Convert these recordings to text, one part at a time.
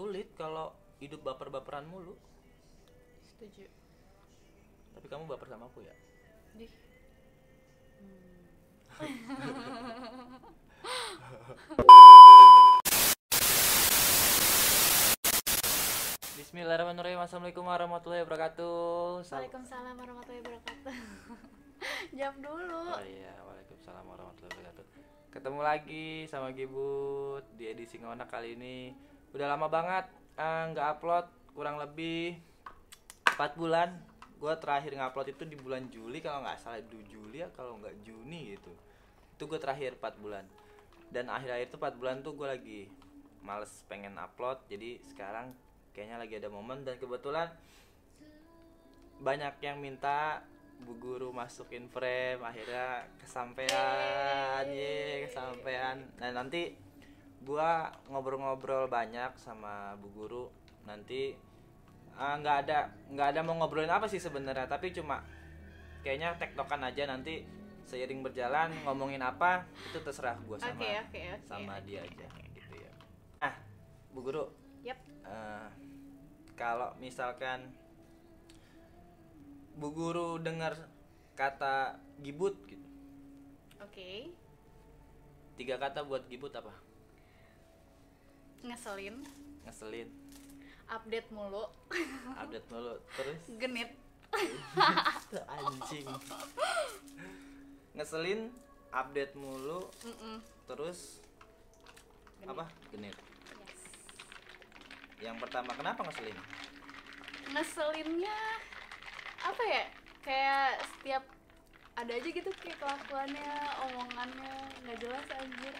sulit kalau hidup baper-baperan mulu. Setuju. Tapi kamu baper sama aku ya? Di Bismillahirrahmanirrahim. Assalamualaikum warahmatullahi wabarakatuh. Sal- Waalaikumsalam warahmatullahi wabarakatuh. Jawab dulu. Oh iya, Waalaikumsalam warahmatullahi wabarakatuh. Ketemu lagi sama Gibut di edisi Ngona kali ini Udah lama banget eh, nggak upload kurang lebih 4 bulan. Gue terakhir ngupload itu di bulan Juli kalau nggak salah di Juli ya kalau nggak Juni gitu. Itu gue terakhir 4 bulan. Dan akhir-akhir itu 4 bulan tuh gue lagi males pengen upload Jadi sekarang kayaknya lagi ada momen. Dan kebetulan banyak yang minta bu guru masukin frame akhirnya kesampaian. Ye kesampaian. Nah nanti gua ngobrol-ngobrol banyak sama bu guru nanti ah, nggak ada nggak ada mau ngobrolin apa sih sebenarnya tapi cuma kayaknya tektokan aja nanti seiring berjalan ngomongin apa itu terserah gua sama Oke, oke, oke, sama oke, dia oke, aja oke. gitu ya ah bu guru Yap. Eh, kalau misalkan Bu Guru dengar kata gibut gitu. Oke. Tiga kata buat gibut apa? Ngeselin, Ngeselin, update mulu, update mulu terus genit. anjing. Ngeselin, update mulu Mm-mm. terus Genit. apa? Genit. Yes. Yang pertama kenapa ngeselin? Ngeselinnya apa ya? Kayak setiap ada aja gitu kayak kelakuannya, omongannya nggak jelas anjir.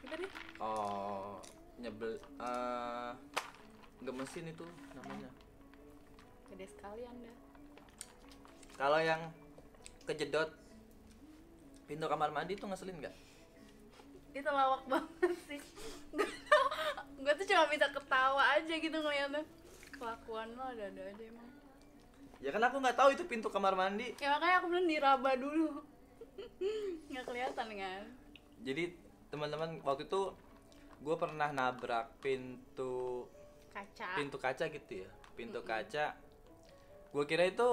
Gitu deh. Oh, nyebel eh gemesin itu namanya. Gede sekali anda. Kalau yang kejedot pintu kamar mandi tuh ngeselin nggak? Itu lawak banget sih. Gue tuh cuma bisa ketawa aja gitu ngeliatnya. Kelakuan lo ada-ada aja emang. Ya kan aku nggak tahu itu pintu kamar mandi. Ya makanya aku bilang diraba dulu. Nggak kelihatan kan? Jadi teman-teman waktu itu gue pernah nabrak pintu Kaca. pintu kaca gitu ya, pintu kaca. Gue kira itu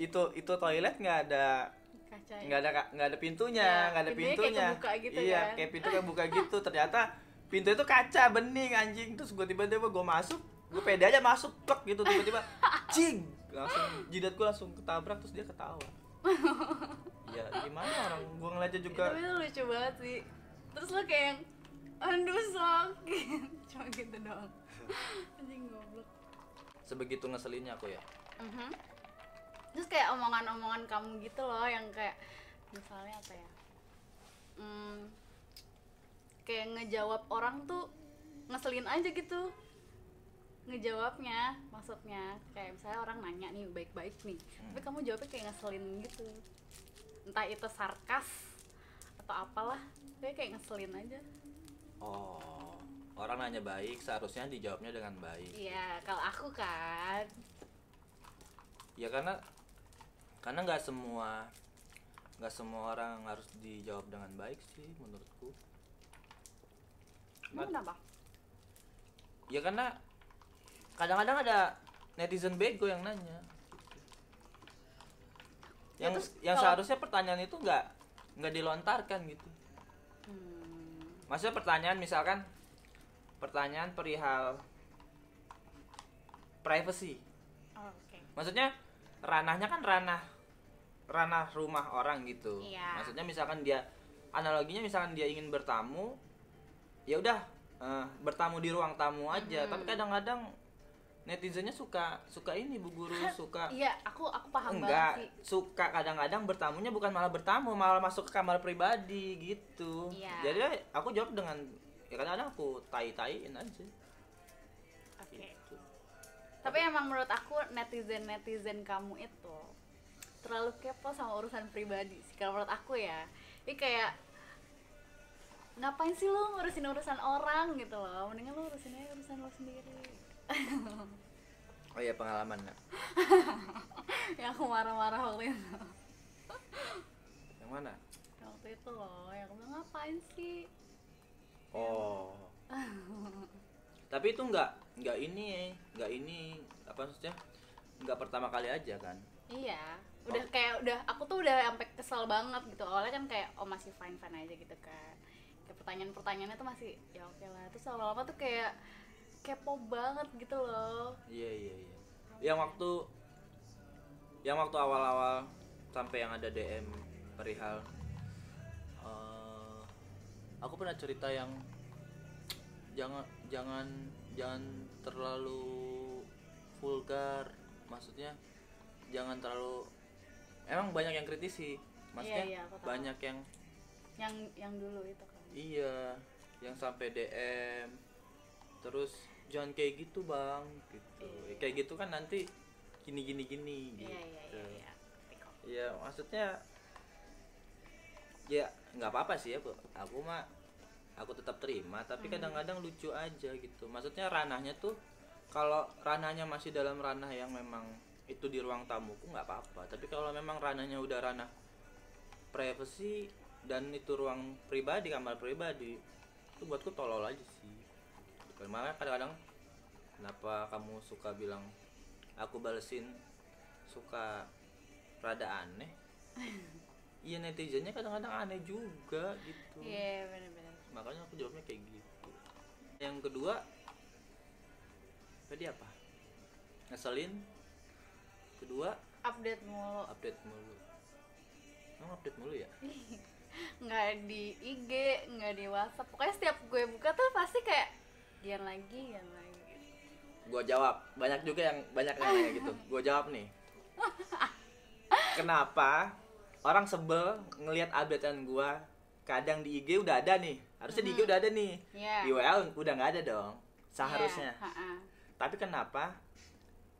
itu itu toilet nggak ada Kaca ya. nggak ada nggak ada pintunya, Ya, nggak ada pintunya kayak gitu iya, kan. kayak pintu kebuka gitu. Ternyata pintu itu kaca bening anjing. Terus gue tiba-tiba gue masuk, gue pede aja masuk plek gitu tiba-tiba, cing langsung jidat gue langsung ketabrak terus dia ketawa. ya gimana orang gue ngeliatnya juga itu lucu banget sih. Terus lo kayak yang aduh sakit. Cuma gitu doang. Anjing goblok. sebegitu ngeselinnya aku ya. Mhm. Terus kayak omongan-omongan kamu gitu loh yang kayak misalnya apa ya? Hmm, kayak ngejawab orang tuh ngeselin aja gitu ngejawabnya maksudnya kayak misalnya orang nanya nih baik-baik nih tapi kamu jawabnya kayak ngeselin gitu entah itu sarkas atau apalah tapi kayak ngeselin aja Oh, orang nanya baik seharusnya dijawabnya dengan baik. iya kalau aku kan Ya karena karena nggak semua nggak semua orang harus dijawab dengan baik sih menurutku. emang kenapa Ya karena kadang-kadang ada netizen bego yang nanya. Ya, Yang terus yang kalau- seharusnya pertanyaan itu nggak nggak dilontarkan gitu. Hmm. Maksudnya pertanyaan misalkan pertanyaan perihal privacy. oh, oke maksudnya ranahnya kan ranah ranah rumah orang gitu Iya. maksudnya misalkan dia analoginya misalkan dia ingin bertamu ya udah eh, bertamu di ruang tamu aja Mhm. tapi kadang-kadang netizennya suka suka ini bu guru suka iya aku aku paham enggak banget sih. suka kadang-kadang bertamunya bukan malah bertamu malah masuk ke kamar pribadi gitu. Iya. jadi aku jawab dengan ya kadang-kadang aku tai-taiin aja. Oke. Gitu. tapi emang menurut aku netizen netizen kamu itu terlalu kepo sama urusan pribadi sih kalau menurut aku ya. Ini kayak ngapain sih lu ngurusin urusan orang gitu loh? Mendingan lu urusin aja urusan lo sendiri oh iya pengalaman Nak. yang aku marah-marah waktu itu. Yang mana? Waktu itu loh yang aku bilang ngapain sih? Oh. tapi itu nggak nggak ini nggak ini apa maksudnya? Nggak pertama kali aja kan? Iya. Udah Oh. kayak udah aku tuh udah sampai kesel banget gitu. Awalnya kan kayak oh masih fine fine aja gitu kan. Kayak pertanyaan pertanyaannya tuh masih ya oke lah. Terus lama-lama tuh kayak kepo banget gitu loh. Iya iya iya. Yang waktu yang waktu awal-awal sampai yang ada DM perihal eh, aku pernah cerita yang jangan jangan jangan terlalu vulgar. Maksudnya jangan terlalu emang banyak yang kritisi. Maksudnya Iya, iya, banyak yang yang yang dulu itu kan. Iya yang sampai DM terus jangan kayak gitu bang gitu Iya. kayak gitu kan nanti gini gini gini gitu iya iya iya. Iya, maksudnya ya nggak apa-apa sih ya aku mah aku tetap terima tapi Hmm. kadang-kadang lucu aja gitu maksudnya ranahnya tuh kalau ranahnya masih dalam ranah yang memang itu di ruang tamuku nggak apa-apa tapi kalau memang ranahnya udah ranah privacy dan itu ruang pribadi kamar pribadi itu buatku tolol aja sih Makanya kadang-kadang kenapa kamu suka bilang aku balesin suka rada aneh? Iya netizennya kadang-kadang aneh juga gitu. Iya benar-benar makanya aku jawabnya kayak gitu. Yang kedua tadi apa? Ngeselin. Kedua update mulu. Update mulu. Emang update mulu ya? Nggak di IG nggak di WhatsApp. Pokoknya setiap gue buka tuh pasti kayak gian lagi gian lagi. Gua jawab. Banyak juga yang banyak yang nanya gitu. Gua jawab nih. Kenapa orang sebel ngelihat updatean gua? Kadang di IG udah ada nih. Harusnya di IG udah ada nih. Iya. di WA udah nggak ada dong. Seharusnya. Ha-ha. tapi kenapa?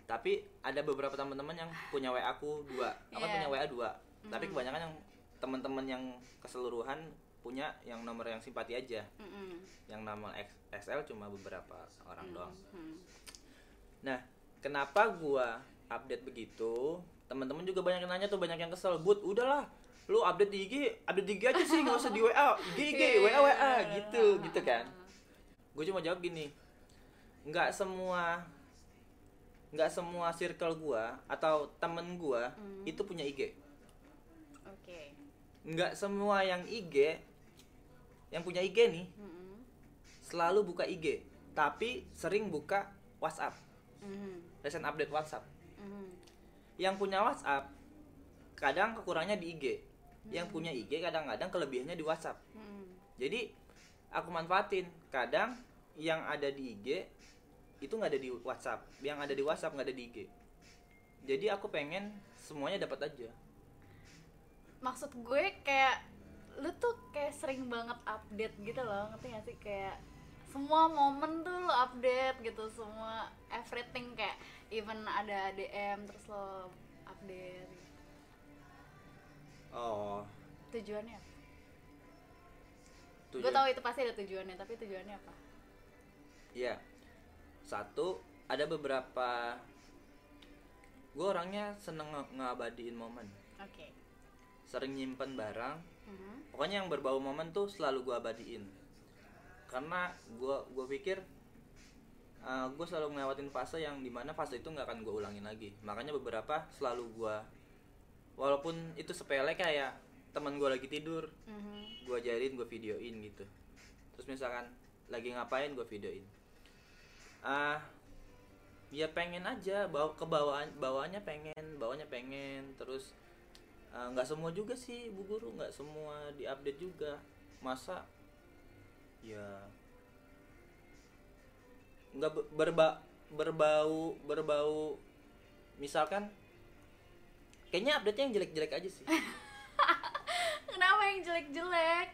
Tapi ada beberapa teman-teman yang punya WA aku dua. Iya. punya WA dua. Tapi kebanyakan yang teman-teman yang keseluruhan punya yang nomor yang simpati aja. Mm-mm. yang nama X- XL cuma beberapa orang doang. Hmm. nah kenapa gua update begitu? Teman-teman juga banyak yang nanya tuh banyak yang kesel. But udahlah. Lu update di IG update di IG aja sih nggak usah di WA IG IG WA WA gitu gitu kan. Gue cuma jawab gini nggak semua nggak semua circle gua atau temen gua Hmm. itu punya IG oke. Nggak semua yang IG yang punya IG nih Mm-mm. selalu buka IG tapi sering buka WhatsApp. Mhm. recent update WhatsApp. Mhm. yang punya WhatsApp kadang kekurangnya di IG yang punya IG kadang-kadang kelebihannya di WhatsApp. Mhm. jadi aku manfaatin. Kadang yang ada di IG itu nggak ada di WhatsApp. Yang ada di WhatsApp nggak ada di IG jadi aku pengen semuanya dapat aja. Maksud gue kayak lu tuh kayak sering banget update gitu loh ngerti gak sih kayak semua momen tuh lo update gitu semua everything kayak even ada DM terus lo update gitu. oh tujuannya tujuan gue tahu itu pasti ada tujuannya tapi tujuannya apa Iya. Satu, ada beberapa gue orangnya seneng nge- ngabadiin momen. oke Sering nyimpen barang. Mhm. Pokoknya yang berbau momen tuh selalu gue abadiin. Karena gue gue pikir gue selalu ngelewatin fase yang di mana fase itu nggak akan gue ulangin lagi. Makanya beberapa selalu gue, walaupun itu sepele kayak teman gue lagi tidur, Mhm. gue jadiin gue videoin gitu terus misalkan lagi ngapain gue videoin ah ya pengen aja bawa ke bawaan bawahnya pengen bawahnya pengen terus ah, nggak semua juga sih bu guru nggak semua diupdate juga. Masa ya nggak be- berba berbau berbau misalkan kayaknya update nya yang jelek-jelek aja sih. Kenapa yang jelek-jelek?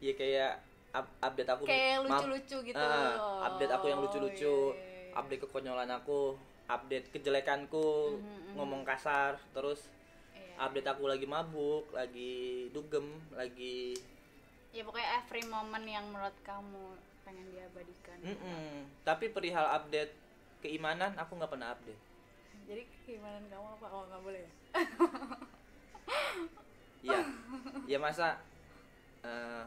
Iya kayak up- update aku kayak lucu-lucu gitu. Ah, update aku yang lucu-lucu, Oh, iya. update kekonyolan aku, update kejelekanku, Mhm, ngomong kasar, terus. Update aku lagi mabuk, lagi dugem, lagi ya pokoknya every moment yang menurut kamu pengen diabadikan Mm-mm. Tapi perihal update keimanan aku nggak pernah update. jadi gimana kamu apa oh nggak boleh ya? Iya, ya masa eh,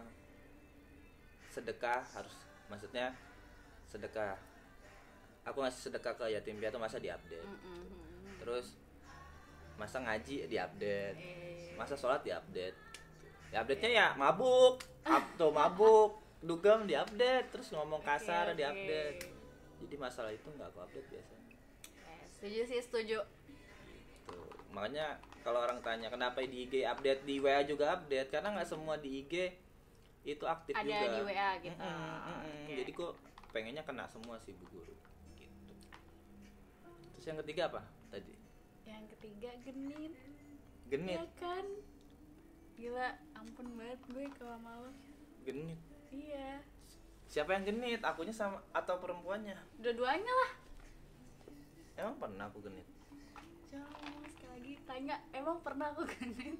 sedekah harus, maksudnya sedekah aku ngasih sedekah ke yatim piatu masa diupdate Mm-mm. terus masa ngaji diupdate Eh, masa sholat diupdate update. Nya ya mabuk. Tuh mabuk. Dugem diupdate terus ngomong kasar oke. diupdate jadi masalah itu nggak aku update biasanya. Eh, setuju sih setuju. Tuh. makanya kalau orang tanya kenapa di IG update di WA juga update? Karena nggak semua di IG itu aktif Ada juga. di WA gitu. Mm-mm, mm-mm. Oke. jadi kok pengennya kena semua sih bu guru. Gitu. Terus yang ketiga apa tadi yang ketiga genit. Genit. Ya kan? Gila ampun banget gue kalau malu genit. Iya. Siapa yang genit? Akunya sama atau perempuannya? Dua-duanya lah. Emang pernah aku genit? Coba sekali lagi. Tanya emang pernah aku genit?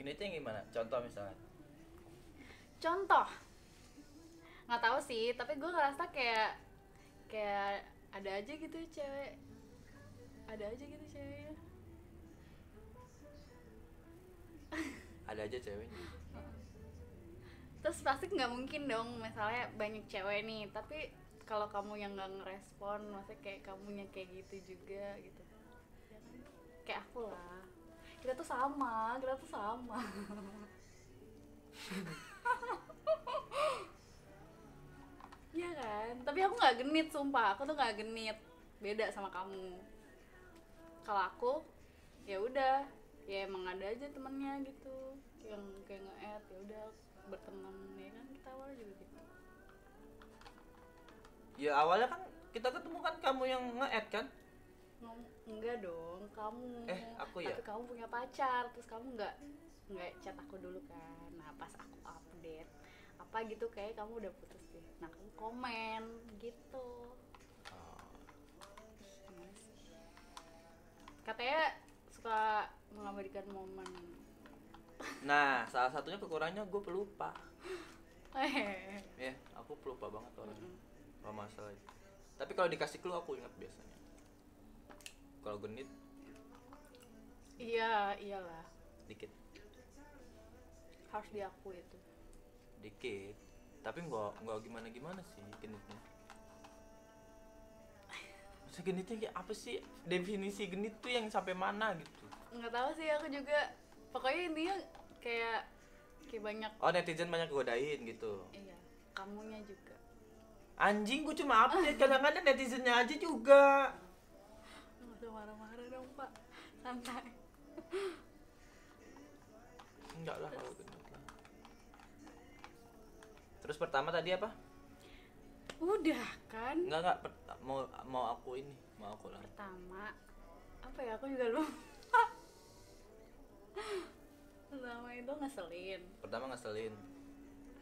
Genitnya gimana? Contoh misalnya. Contoh. Nggak tahu sih tapi gue ngerasa kayak kayak ada aja gitu cewek. Ada aja gitu ceweknya. Ada aja ceweknya. Terus pasti nggak mungkin dong misalnya banyak cewek nih tapi kalau kamu yang nggak ngerespon maksudnya kayak kamunya kayak gitu juga gitu. Kayak aku lah. Kita tuh sama kita tuh sama Iya kan? Tapi aku nggak genit sumpah. Aku tuh nggak genit. Beda sama kamu. Kalau aku ya udah. Ya emang ada aja temennya gitu. Yang kayak nge-add ya udah berteman. Ya kan kita awal juga gitu. Ya awalnya kan kita ketemu kan kamu yang nge-add kan? Enggak dong. Kamu. Eh, aku ya? tapi kamu punya pacar. Terus kamu nggak nggak chat aku dulu kan. Nah pas aku update apa gitu kayak kamu udah putus deh. Nah kamu komen gitu. Katanya suka mengabadikan momen. Nah salah satunya kekurangannya gue pelupa. Ya aku pelupa banget orangnya Mm-mm. kalau masalah itu. Tapi kalau dikasih clue aku ingat biasanya. Kalau genit iya iyalah. dikit. Harus diakui itu dikit. Tapi nggak nggak gimana gimana sih genitnya. Masa genitnya kayak apa sih? Definisi genit tuh yang sampai mana gitu? Nggak tahu sih aku juga pokoknya intinya kayak kayak banyak. Oh netizen banyak godain gitu? Iya kamunya juga. Anjing gue cuma update. Kadang-kadang netizennya aja juga. Nggak usah marah-marah dong pak. Santai. Enggak lah kalau lah terus pertama tadi apa? Udah kan? Enggak enggak mau mau aku ini mau aku lah pertama apa ya aku juga lupa. Pertama itu ngeselin. Pertama ngeselin.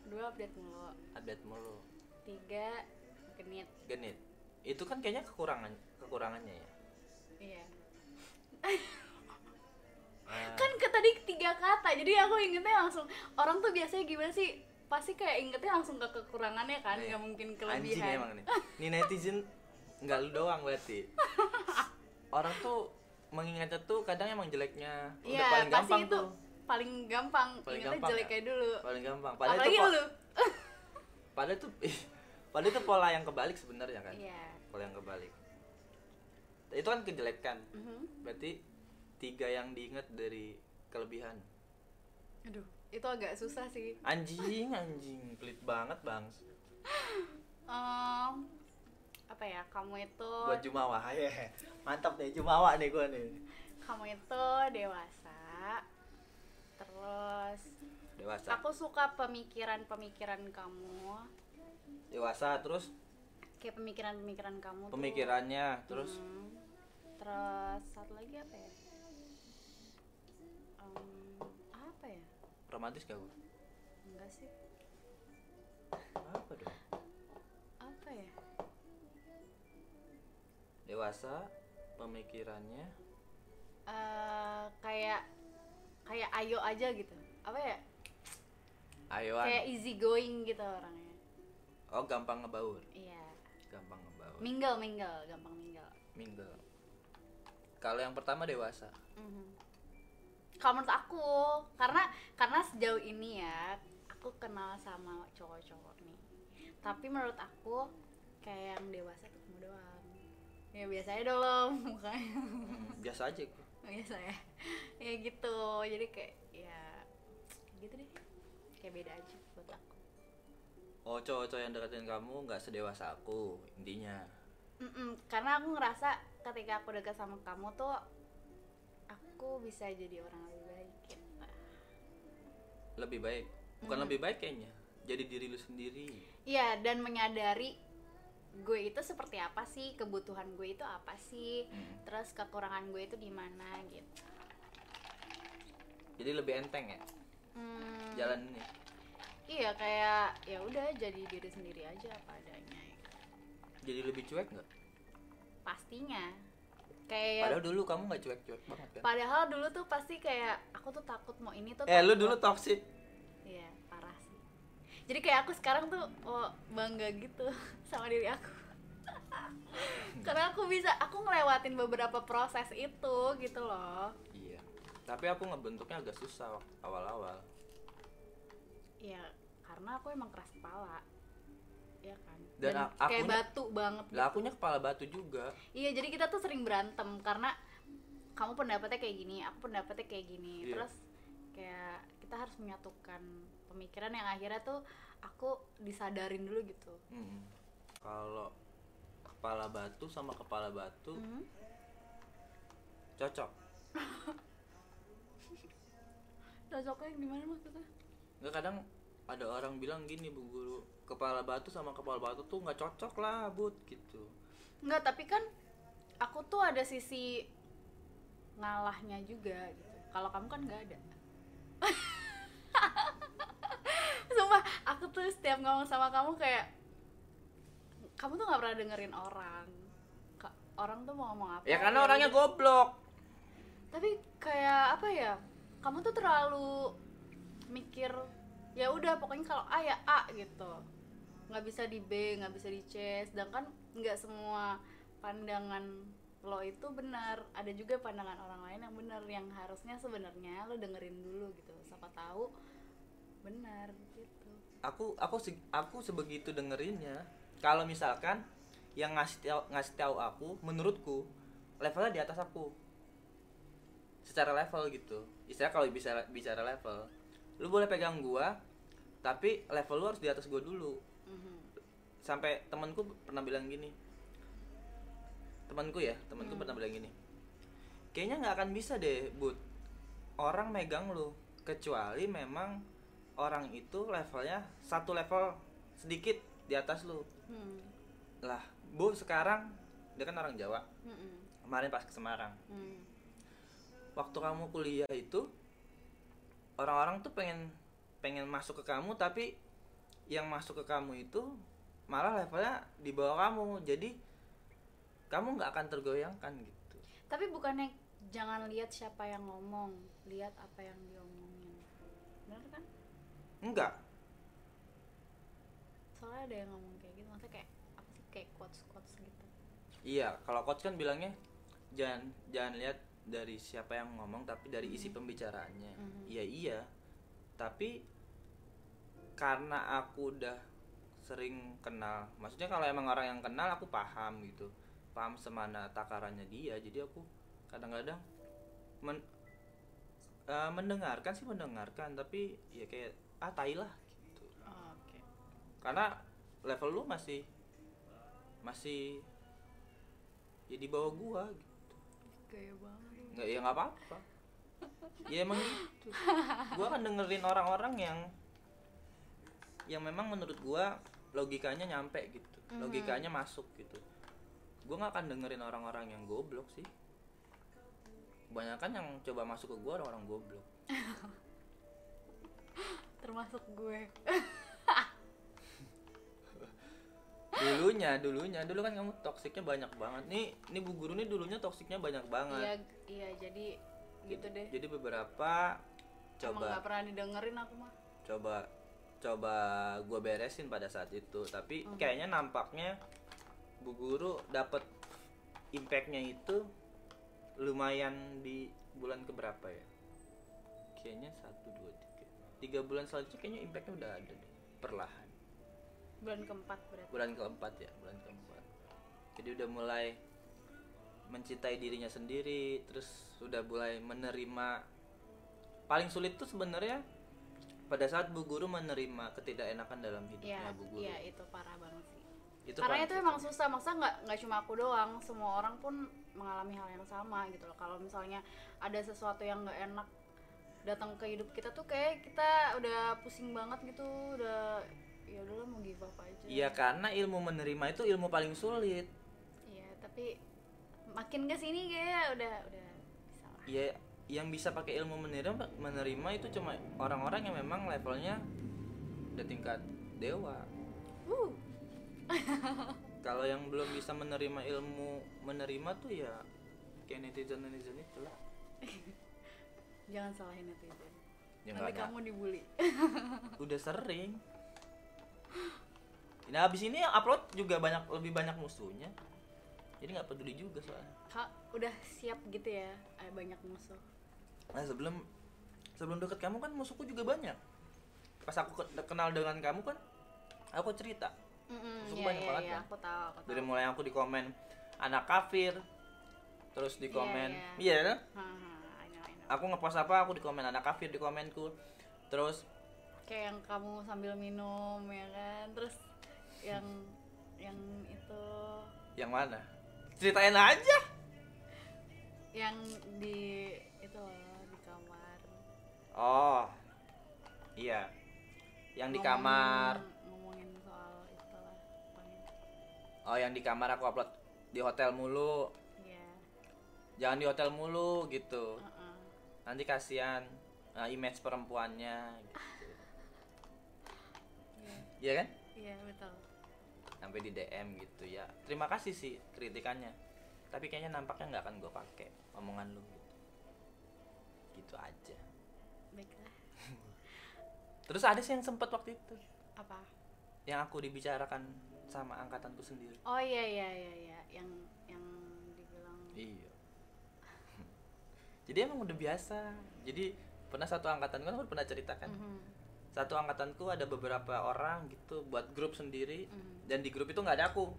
Dua update mulu. Update mulu. Tiga genit. Genit. Itu kan kayaknya kekurangan kekurangannya ya? Iya. Nah, kan ke tadi tiga kata jadi aku ingetnya langsung orang tuh biasanya gimana sih pasti kayak ingetnya langsung ke kekurangannya kan Iya. nggak mungkin anjing kelebihan emang nih. Nih netizen nggak lu doang berarti. Orang tuh mengingatnya tuh kadang emang jeleknya. Udah Iya, paling pasti gampang itu tuh. paling gampang. Paling ingetnya gampang jelek ya? dulu. Paling gampang. Padahal apalagi itu lu. padahal tuh padahal itu pola yang kebalik sebenarnya kan? Iya. Pola yang kebalik. Itu kan kejelekan. Mhm. berarti tiga yang diingat dari kelebihan. Aduh itu agak susah sih. Anjing anjing. Pelit banget bang. Em, apa ya kamu itu buat jumawa ya. Mantap nih jumawa nih gua nih. Kamu itu dewasa terus dewasa. aku suka pemikiran-pemikiran kamu. Dewasa terus? Kayak pemikiran-pemikiran kamu tuh. pemikirannya terus? Hmm. terus satu lagi apa ya Em, apa ya romantis gak gua enggak sih. Apa dong? Apa ya? Dewasa pemikirannya? Eh, kayak kayak ayo aja gitu. Apa ya? Ayoan. Kayak easy going gitu orangnya. Oh gampang ngebaur? Iya. Gampang ngebaur. Mingle mingle. Gampang mingle. Mingle. Kalau yang pertama dewasa? Mhm. Kalau menurut aku, karena karena sejauh ini ya, aku kenal sama cowok-cowok nih. tapi menurut aku kayak yang dewasa tuh kamu doang. Ya biasanya dong mukanya. Biasa aja gua. biasa ya? Ya gitu. Jadi kayak ya gitu deh. Kayak beda aja buat aku. Oh cowok-cowok yang deketin kamu nggak sedewasa aku intinya. Mm-mm, karena aku ngerasa ketika aku dekat sama kamu tuh aku bisa jadi orang lebih baik gitu. lebih baik? Bukan Hmm. lebih baik kayaknya. Jadi diri lu sendiri. Iya dan menyadari gue itu seperti apa sih kebutuhan gue itu apa sih Hmm. terus kekurangan gue itu di mana gitu. Jadi lebih enteng ya? Hmm, jalan ini iya kayak ya udah jadi diri sendiri aja apa adanya jadi lebih cuek nggak? Pastinya kayak padahal dulu kamu nggak cuek-cuek banget kan padahal dulu tuh pasti kayak aku tuh takut mau ini tuh eh lu dulu toxic Iya, parah sih. Jadi kayak aku sekarang tuh oh, bangga gitu sama diri aku. Karena aku bisa, aku ngelewatin beberapa proses itu gitu loh. iya tapi aku ngebentuknya agak susah awal-awal Ya, karena aku emang keras kepala. Iya kan? Dan kayak akunya- batu banget. lah akunya kepala batu juga Iya, jadi kita tuh sering berantem karena kamu pendapatnya kayak gini, aku pendapatnya kayak gini. Iya. Terus kayak kita harus menyatukan pemikiran yang akhirnya tuh aku disadarin dulu gitu. Mm. kalau kepala batu sama kepala batu Mhm. cocok Cocoknya gimana maksudnya? nggak kadang ada orang bilang gini bu guru kepala batu sama kepala batu tuh nggak cocok lah but gitu Enggak, tapi kan aku tuh ada sisi ngalahnya juga gitu. Kalau kamu kan nggak ada. Sumpah, aku tuh setiap ngomong sama kamu kayak kamu tuh nggak pernah dengerin orang. Orang tuh mau ngomong apa? ya karena orangnya goblok Tapi kayak apa ya? Kamu tuh terlalu mikir ya udah pokoknya kalau A ya A gitu. Nggak bisa di B, nggak bisa di C. Sedangkan nggak semua pandangan lo itu benar. Ada juga pandangan orang lain yang benar yang harusnya sebenarnya lo dengerin dulu gitu. Siapa tahu benar gitu. aku aku aku sebegitu dengerinnya kalau misalkan yang ngasih tahu ngasih tahu aku menurutku levelnya di atas aku secara level gitu istilah kalau bisa bicara level lu boleh pegang gua tapi level lu harus di atas gua dulu Mhm. sampai temanku pernah bilang gini temanku ya temanku pernah bilang gini kayaknya nggak akan bisa deh but orang megang lu kecuali memang orang itu levelnya satu level sedikit di atas lu Hmm. lah bu sekarang dia kan orang Jawa Mm-mm. kemarin pas ke Semarang Hmm. waktu kamu kuliah itu orang-orang tuh pengen pengen masuk ke kamu tapi yang masuk ke kamu itu malah levelnya di bawah kamu jadi kamu nggak akan tergoyangkan gitu Tapi bukannya jangan lihat siapa yang ngomong, lihat apa yang diomongin. Bener kan? enggak Soalnya ada yang ngomong kayak gitu, maksudnya kayak apa sih kayak quotes quotes gitu. iya kalau coach kan bilangnya jangan jangan lihat dari siapa yang ngomong tapi dari isi pembicaraannya Mhm. iya iya tapi karena aku udah sering kenal maksudnya kalau emang orang yang kenal aku paham gitu paham semana takarannya dia jadi aku kadang-kadang men- eh, mendengarkan sih mendengarkan tapi ya kayak ah tai lah gitu Oh, Oke. karena level lu masih masih ya di bawah gua gitu Gaya banget. Nggak ya nggak apa-apa. Ya emang gitu gua kan dengerin orang-orang yang yang memang menurut gua logikanya nyampe gitu. Mhm. logikanya masuk gitu. Gua nggak akan dengerin orang-orang yang goblok sih. Kebanyakan yang coba masuk ke gua orang-orang goblok. Termasuk gue. Dulunya dulunya. Dulu kan kamu toksiknya banyak banget. Nih ini bu guru nih dulunya toksiknya banyak Iya, banget. Iya jadi gitu deh. jadi beberapa Emang coba gak pernah didengerin aku mah. coba coba gue beresin pada saat itu. Tapi Mhm. kayaknya nampaknya bu guru dapat impactnya itu lumayan di bulan keberapa ya? Kayaknya satu dua tiga. Tiga bulan selanjutnya kayaknya impactnya udah ada deh perlahan bulan keempat berarti. Bulan keempat ya bulan keempat. Jadi udah mulai mencintai dirinya sendiri terus sudah mulai menerima. Paling sulit tuh sebenarnya pada saat bu guru menerima ketidakenakan dalam hidupnya Iya, bu guru. iya itu parah banget sih. itu Karena itu emang susah, maksa nggak nggak cuma aku doang, semua orang pun mengalami hal yang sama gitu loh. Kalau misalnya ada sesuatu yang nggak enak datang ke hidup kita tuh kayak kita udah pusing banget gitu, udah ya udahlah mau give up aja. iya karena ilmu menerima itu ilmu paling sulit Iya, tapi makin ke sini kayak udah udah bisa lah. ya yang bisa pakai ilmu menerima menerima itu cuma orang-orang yang memang levelnya udah tingkat dewa Uh, kalau yang belum bisa menerima ilmu menerima tuh ya kayak netizen netizen itu lah jangan salahin netizen. ya Nanti kamu dibully. udah sering nah habis ini upload juga banyak lebih banyak musuhnya jadi nggak peduli juga soalnya Kak, udah siap gitu ya, ada banyak musuh. nah sebelum sebelum deket kamu kan musuhku juga banyak pas aku ke- kenal dengan kamu kan aku cerita Mm-mm, Musuhku iya, banyak iya, banget iya, kan? aku tahu, aku tahu. dari mulai aku di komen anak kafir terus di Iya, komen iya. kan know, I know. aku ngepost apa aku di komen anak kafir di komenku terus kayak yang kamu sambil minum ya kan? Terus yang yang itu. Yang mana? Ceritain aja. Yang di itu loh di kamar. Oh iya. Yang di Ngomongin- kamar. ngomongin soal itulah pokoknya. Oh yang di kamar aku upload di hotel mulu. Iya. Jangan di hotel mulu gitu. Heeh. nanti kasihan uh, image perempuannya gitu iya kan? Iya betul. Sampai di DM gitu ya. Terima kasih sih kritikannya. Tapi kayaknya nampaknya nggak akan gue pakai omongan lu gitu. Gitu aja. Baiklah. Terus ada sih yang sempet waktu itu. Apa? Yang aku dibicarakan sama angkatanku sendiri. Oh iya iya iya iya. Yang yang dibilang. Iya. Jadi emang udah biasa. Jadi pernah satu angkatan kan aku pernah ceritakan Mhm, satu angkatanku ada beberapa orang gitu buat grup sendiri mhm. dan di grup itu nggak ada aku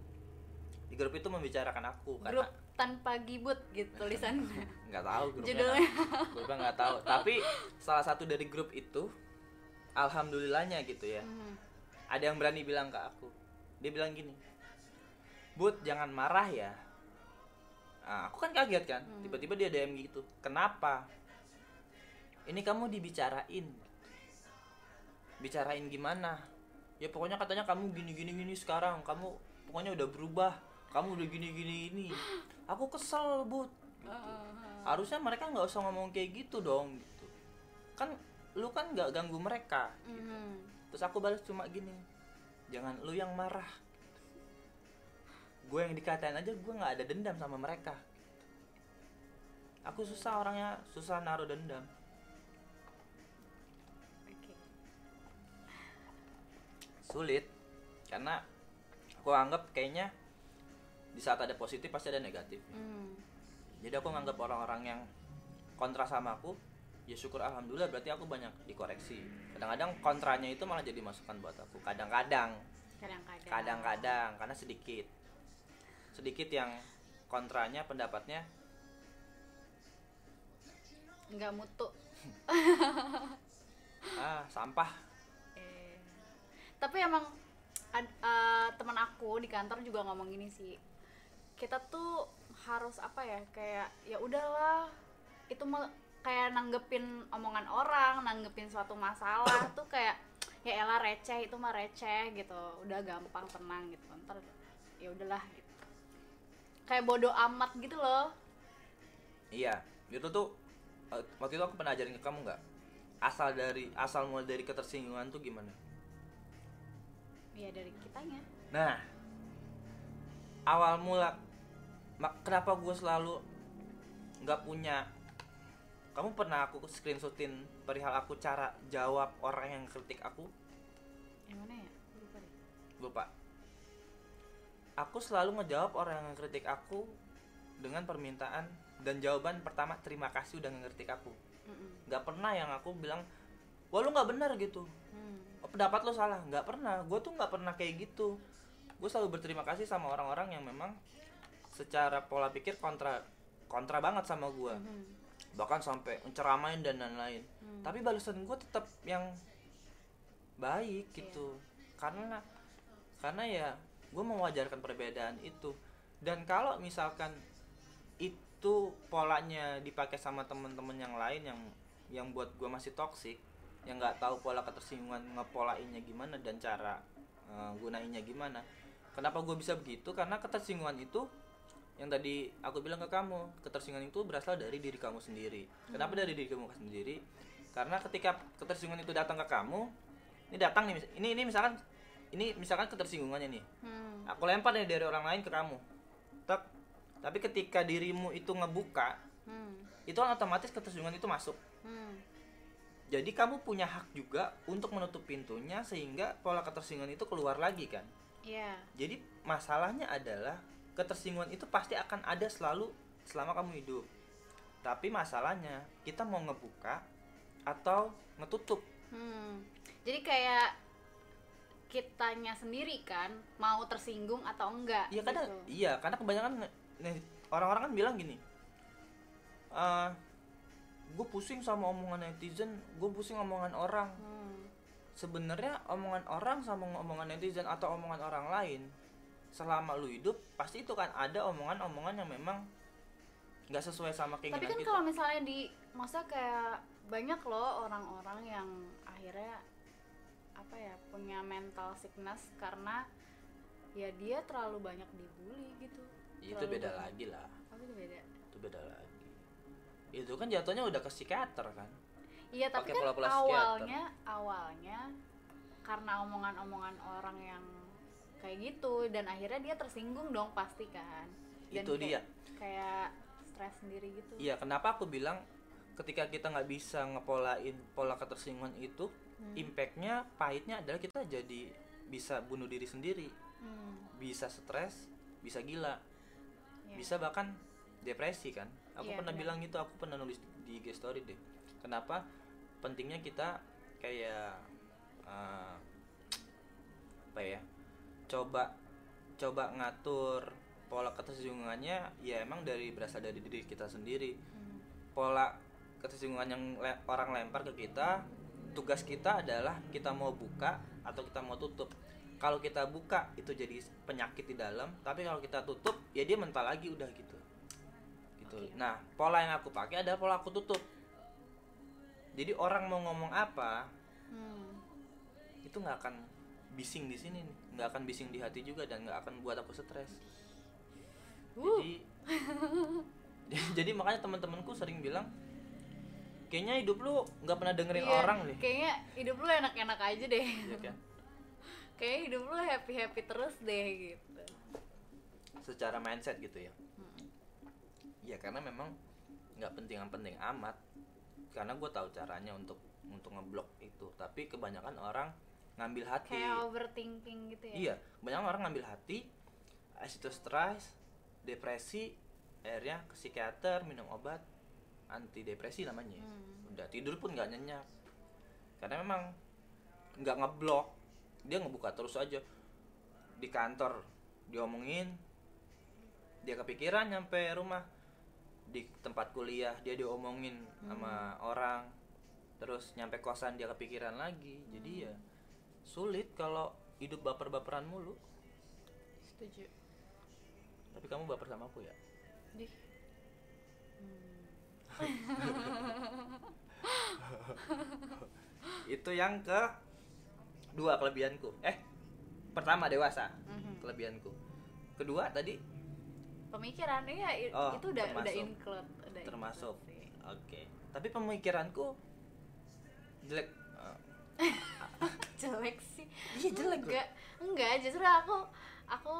di grup itu membicarakan aku grup karena tanpa gibut gitu tulisannya nggak tahu grupnya Judulnya. grupnya nggak tahu tapi salah satu dari grup itu alhamdulillahnya gitu ya Mhm. ada yang berani bilang ke aku dia bilang gini but jangan marah ya Nah, aku kan kaget kan Hmm. tiba-tiba dia DM gitu kenapa ini kamu dibicarain bicarain gimana. Ya pokoknya katanya kamu gini gini gini sekarang. Kamu pokoknya udah berubah. Kamu udah gini gini ini. Aku kesel but Heeh. harusnya mereka nggak usah ngomong kayak gitu dong gitu. Kan lu kan nggak ganggu mereka Mhm. terus aku balas cuma gini jangan lu yang marah. Gue yang dikatain aja gue nggak ada dendam sama mereka aku susah orangnya susah naruh dendam sulit. Karena aku anggap kayaknya di saat ada positif pasti ada negatif. Mhm. jadi aku nganggap orang-orang yang kontra sama aku ya syukur alhamdulillah berarti aku banyak dikoreksi. Kadang-kadang kontranya itu malah jadi masukan buat aku. Kadang-kadang. Kadang-kadang. Kadang-kadang karena sedikit. Sedikit yang kontranya pendapatnya nggak mutu. Ah sampah tapi emang eh, teman aku di kantor juga ngomong gini sih. Kita tuh harus apa ya kayak ya udahlah. Itu mah kayak nanggepin omongan orang nanggepin suatu masalah tuh kayak ya elah receh itu mah receh gitu. Udah gampang tenang gitu. Ntar ya udahlah gitu. Kayak bodoh amat gitu loh. Iya itu tuh eh, waktu itu aku pernah ajarin ke kamu nggak? Asal dari asal mulai dari ketersinggungan tuh gimana ya dari kitanya. Nah awal mula kenapa gue selalu nggak punya? Kamu pernah aku screenshotin perihal aku cara jawab orang yang kritik aku? Yang mana ya? Lupa deh. Lupa. Aku selalu ngejawab orang yang kritik aku dengan permintaan dan jawaban pertama terima kasih udah ngekritik aku. Nggak pernah yang aku bilang wah lu nggak benar gitu. Hmm. Pendapat lo salah. Nggak pernah. Gue tuh nggak pernah kayak gitu. Gue selalu berterima kasih sama orang-orang yang memang secara pola pikir kontra kontra banget sama gue Mhm. bahkan sampai menceramain dan lain-lain. Hmm. tapi balasan gue tetap yang baik gitu. Karena karena ya gue mewajarkan perbedaan itu. Dan kalau misalkan itu polanya dipakai sama temen-temen yang lain yang yang buat gue masih toksik yang nggak tahu pola ketersinggungan ngepolainnya gimana dan cara eh, gunainnya gimana. Kenapa gue bisa begitu? Karena ketersinggungan itu yang tadi aku bilang ke kamu ketersinggungan itu berasal dari diri kamu sendiri. Kenapa dari diri kamu sendiri? Karena ketika ketersinggungan itu datang ke kamu ini datang nih ini ini misalkan ini misalkan ketersinggungannya nih. Hmm. aku lempar nih dari orang lain ke kamu. Tak tapi ketika dirimu itu ngebuka Hmm. itu kan otomatis ketersinggungan itu masuk. Hmm. Jadi kamu punya hak juga untuk menutup pintunya sehingga pola ketersinggungan itu keluar lagi kan Iya. jadi masalahnya adalah ketersinggungan itu pasti akan ada selalu selama kamu hidup tapi masalahnya kita mau ngebuka atau ngetutup Hmm. Jadi kayak kitanya sendiri kan mau tersinggung atau enggak Iya gitu. iya karena kebanyakan orang-orang kan bilang gini, gue pusing sama omongan netizen, gue pusing omongan orang. Hmm. Sebenarnya omongan orang sama omongan netizen atau omongan orang lain, selama lu hidup pasti itu kan ada omongan-omongan yang memang nggak sesuai sama keinginan Tapi kan kita. kalau misalnya di masa kayak banyak loh orang-orang yang akhirnya apa ya punya mental sickness karena ya dia terlalu banyak dibully gitu. itu beda banyak. lagi lah, Apa itu beda? itu beda lagi. Itu kan jatuhnya udah ke psikiater kan. Iya tapi kan pola-pola psikiater. awalnya awalnya karena omongan-omongan orang yang kayak gitu dan akhirnya dia tersinggung dong pasti kan. Dan Itu dia. kayak- stres sendiri gitu. Iya, kenapa aku bilang ketika kita nggak bisa ngepolain pola ketersinggungan itu, Hmm. impactnya pahitnya adalah kita jadi bisa bunuh diri sendiri, Hmm, bisa stres, bisa gila, iya. bisa bahkan depresi kan. Aku Iya, pernah benar. bilang itu, aku pernah nulis di IG story deh. Kenapa pentingnya kita kayak eh, apa ya? Coba coba ngatur pola ketersinggungannya ya emang dari berasal dari diri kita sendiri Hmm. pola ketersinggungan yang le- orang lempar ke kita tugas kita adalah kita mau buka atau kita mau tutup kalau kita buka itu jadi penyakit di dalam tapi kalau kita tutup ya dia mental lagi udah gitu gitu nah pola yang aku pakai adalah pola aku tutup jadi orang mau ngomong apa Hmm. itu nggak akan bising di sini nggak akan bising di hati juga dan nggak akan buat aku stres Uh. jadi jadi makanya teman-temanku sering bilang kayaknya hidup lu nggak pernah dengerin Iya, orang nih Kayaknya hidup lu enak-enak aja deh. Iya kan? Kayaknya hidup lu happy-happy terus deh gitu. secara mindset gitu ya karena memang nggak penting-penting amat. Karena gue tahu caranya untuk untuk ngeblok itu. Tapi kebanyakan orang ngambil hati. Kayak overthinking gitu ya. iya kebanyakan orang ngambil hati itu stres depresi akhirnya ke psikiater minum obat anti depresi namanya. Hmm. udah tidur pun nggak nyenyak. Karena memang nggak ngeblok dia ngebuka terus aja. Di kantor diomongin dia kepikiran nyampe rumah di tempat kuliah dia diomongin sama orang terus nyampe kosan dia kepikiran lagi jadi ya sulit kalau hidup baper-baperan mulu Setuju. tapi kamu baper sama aku ya Dih. Hmm. itu yang ke dua kelebihanku eh pertama dewasa Mhm. kelebihanku kedua tadi Pemikiran i- Oh, itu udah udah termasuk. include, udah termasuk oke tapi pemikiranku jelek jelek sih. Iya, jelek. Enggak, enggak justru aku aku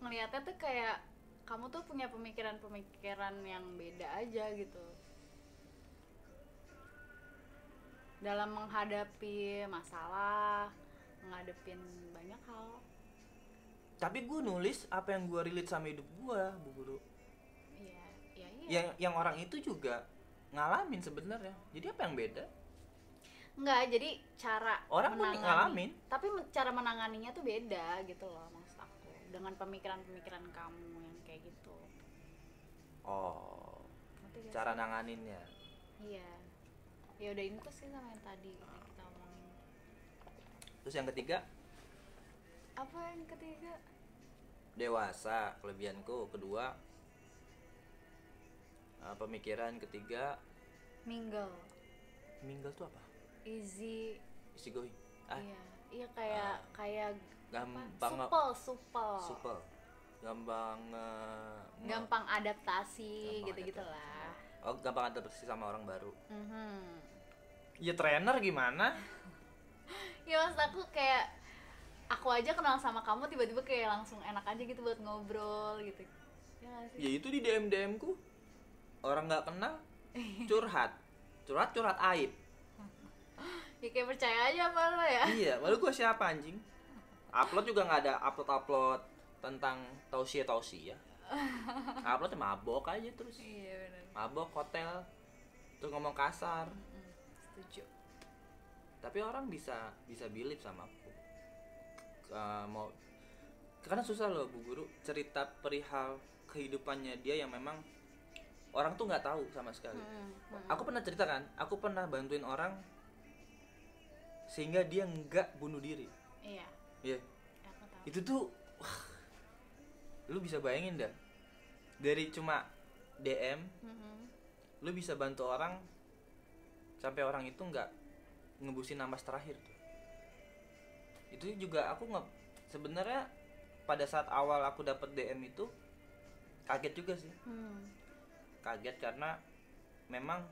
ngelihatnya tuh kayak kamu tuh punya pemikiran-pemikiran yang beda aja gitu. Dalam menghadapi masalah, menghadapin banyak hal. Tapi gue nulis apa yang gue relate sama hidup gue bu guru Iya, iya iya. yang yang orang itu juga ngalamin sebenarnya jadi apa yang beda Enggak, jadi cara Orang menangani- ngalamin. Tapi cara menanganinya tuh beda gitu loh maksud aku. Dengan pemikiran-pemikiran kamu yang kayak gitu. oh cara sih? nanganinnya Iya. Ya udah ini tuh sih sama yang tadi kita omongin. terus yang ketiga Apa yang ketiga? dewasa kelebihanku kedua eh, pemikiran ketiga Mingle. mingle tuh apa Easy. isi going ah Iya. Iya kayak Ah. kayak gampang supel, supel. supel gampang nge- Gampang adaptasi Gampang gitu-gitu adaptasi. lah. oh gampang adaptasi sama orang baru Mhm. ya trainer gimana ya maksud aku kayak aku aja kenal sama kamu tiba-tiba kayak langsung enak aja gitu buat ngobrol gitu. Ya sih? Ya itu di dm dm ku. Orang nggak kenal curhat. Curhat curhat aib. Ya kayak percaya aja lo ya. Iya lalu gue siapa anjing? Upload juga nggak ada upload upload tentang tausia tausia upload mabok aja terus. Iya benar mabok hotel terus ngomong kasar. Setuju. Tapi orang bisa bisa believe sama Eh, mau karena susah loh bu guru cerita perihal kehidupannya dia yang memang orang tuh nggak tahu sama sekali. Hmm, hmm. aku pernah cerita kan aku pernah bantuin orang sehingga dia nggak bunuh diri. Iya. Iya. Tahu. Itu tuh wah, lu bisa bayangin dah. Dari cuma DM Mhm. lu bisa bantu orang sampai orang itu nggak ngebusin nafas terakhir tuh itu juga aku nggak sebenarnya pada saat awal aku dapat DM itu kaget juga sih Hmm. kaget karena memang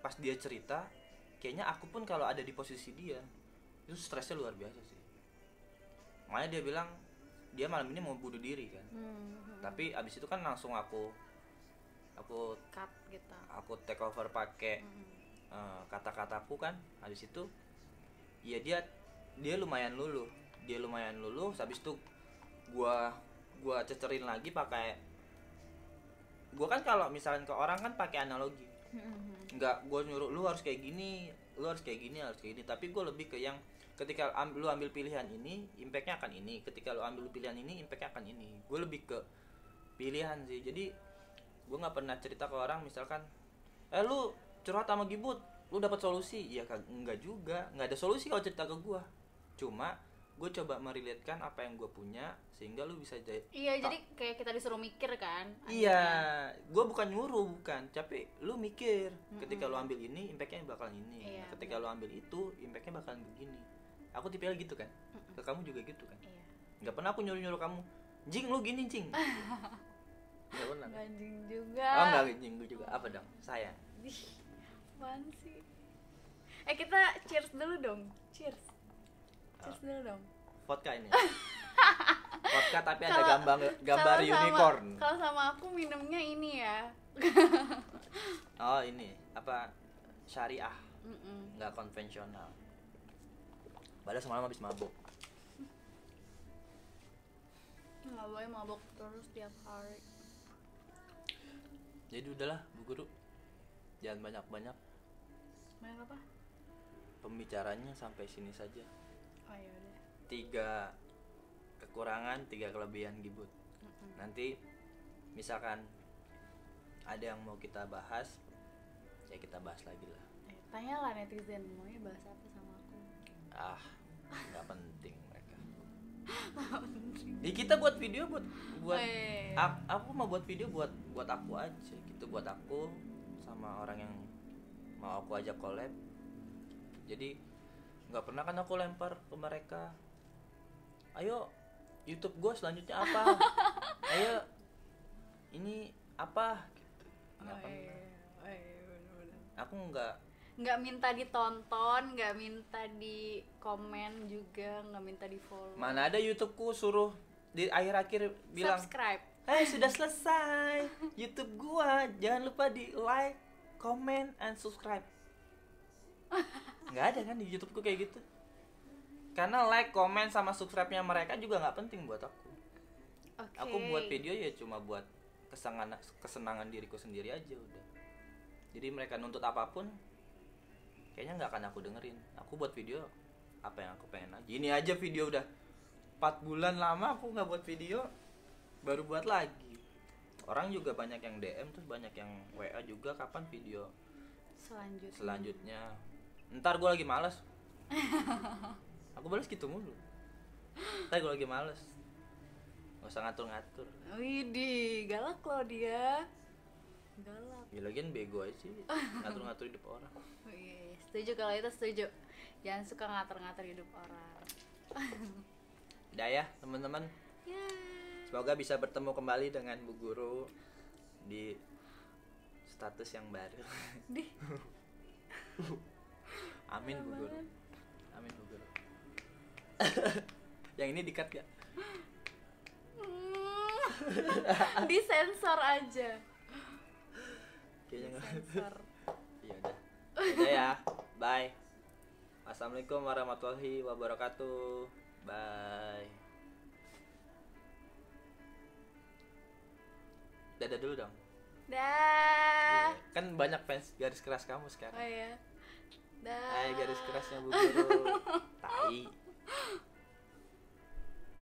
pas dia cerita kayaknya aku pun kalau ada di posisi dia itu stresnya luar biasa sih makanya dia bilang dia malam ini mau bunuh diri kan Hmm. tapi abis itu kan langsung aku aku cut gitu aku take over pakai Hmm. eh, kata-kataku kan habis itu ya dia dia lumayan luluh. Dia lumayan luluh habis itu gua gua cecerin lagi pakai gua kan kalau misalnya ke orang kan pakai analogi. Mhm. nggak gua nyuruh lu harus kayak gini lu harus kayak gini harus kayak gini. Tapi gue lebih ke yang ketika am- lu ambil pilihan ini impactnya akan ini. Ketika lu ambil pilihan ini impactnya akan ini. Gue lebih ke pilihan sih. Jadi gue nggak pernah cerita ke orang misalkan eh lu curhat sama gibut lu dapat solusi? Ya enggak juga. Nggak ada solusi kalau cerita ke gue cuma gue coba meriletkan apa yang gue punya sehingga lu bisa jadi iya jadi kayak kita disuruh mikir kan Iya, gue bukan nyuruh bukan, tapi lu mikir ketika lu ambil ini impactnya bakalan ini, Iya, Nah, ketika lu ambil itu impactnya bakalan begini. Aku tipenya gitu kan, ke kamu juga gitu kan. iya. Nggak pernah aku nyuruh nyuruh kamu, jing lu gini jing. Nggak pernah. Nggak anjing juga. Oh nggak jing gue juga, apa dong? Apaan sih? Eh kita cheers dulu dong. Cheers cheers dulu dong Vodka ini. Vodka tapi ada gambar gambar sama- unicorn. kalau sama aku minumnya ini ya Oh ini apa syariah, Mm-mm. nggak konvensional. Padahal semalam habis mabuk. nggak boleh mabok terus tiap hari Jadi udahlah bu guru, jangan banyak banyak. banyak apa pembicaranya sampai sini saja oh ya tiga kekurangan tiga kelebihan gibut. Mm-mm. nanti misalkan ada yang mau kita bahas ya kita bahas lagi lah. Eh, tanyalah netizen maunya bahas apa sama aku? Ah nggak penting mereka. Di kita buat video buat buat Eh. ap- aku mau buat video buat buat aku aja gitu buat aku sama orang yang mau aku ajak collab. Jadi nggak pernah kan aku lempar ke mereka. Ayo YouTube gue selanjutnya apa? Ayo ini apa? Gitu. Nggak Oh, pernah. iya. Oh, iya, bener-bener. aku nggak. Nggak minta ditonton nggak minta di komen juga nggak minta di follow. Mana ada YouTubeku suruh di akhir-akhir bilang subscribe. Hai sudah selesai. YouTube gua. Jangan lupa di like comment and subscribe nggak ada kan di YouTubeku kayak gitu. Karena like comment sama subscribe-nya mereka juga nggak penting buat aku. Oke. aku buat video ya cuma buat kesenangan kesenangan diriku sendiri aja udah. Jadi mereka nuntut apa pun kayaknya nggak akan aku dengerin. Aku buat video apa yang aku pengen aja. Ini aja video udah 4 bulan lama aku nggak buat video baru buat lagi. Orang juga banyak yang DM terus banyak yang WA juga kapan video selanjutnya. selanjutnya ntar gue lagi males. Aku balas gitu mulu. Ntar gue lagi males. Nggak usah ngatur-ngatur. Widih, galak loh dia. Galak. Ya lagian bego aja sih. Ngatur-ngatur hidup orang. Wih, setuju kalau itu setuju. Jangan suka ngatur-ngatur hidup orang. Udah ya teman-teman. Ya semoga bisa bertemu kembali dengan Bu Guru di status yang baru. Di amin Bu Guru amin Bu Guru yang ini dikat ya Hmm. disensor aja. Kayaknya nggak disensor ya udah. Udah ya. Bye. Assalamualaikum warahmatullahi wabarakatuh. Bye. Dadah dulu dong. Dah kan banyak fans garis keras kamu sekarang. Oh ya dah Hai garis kerasnya bu guru tai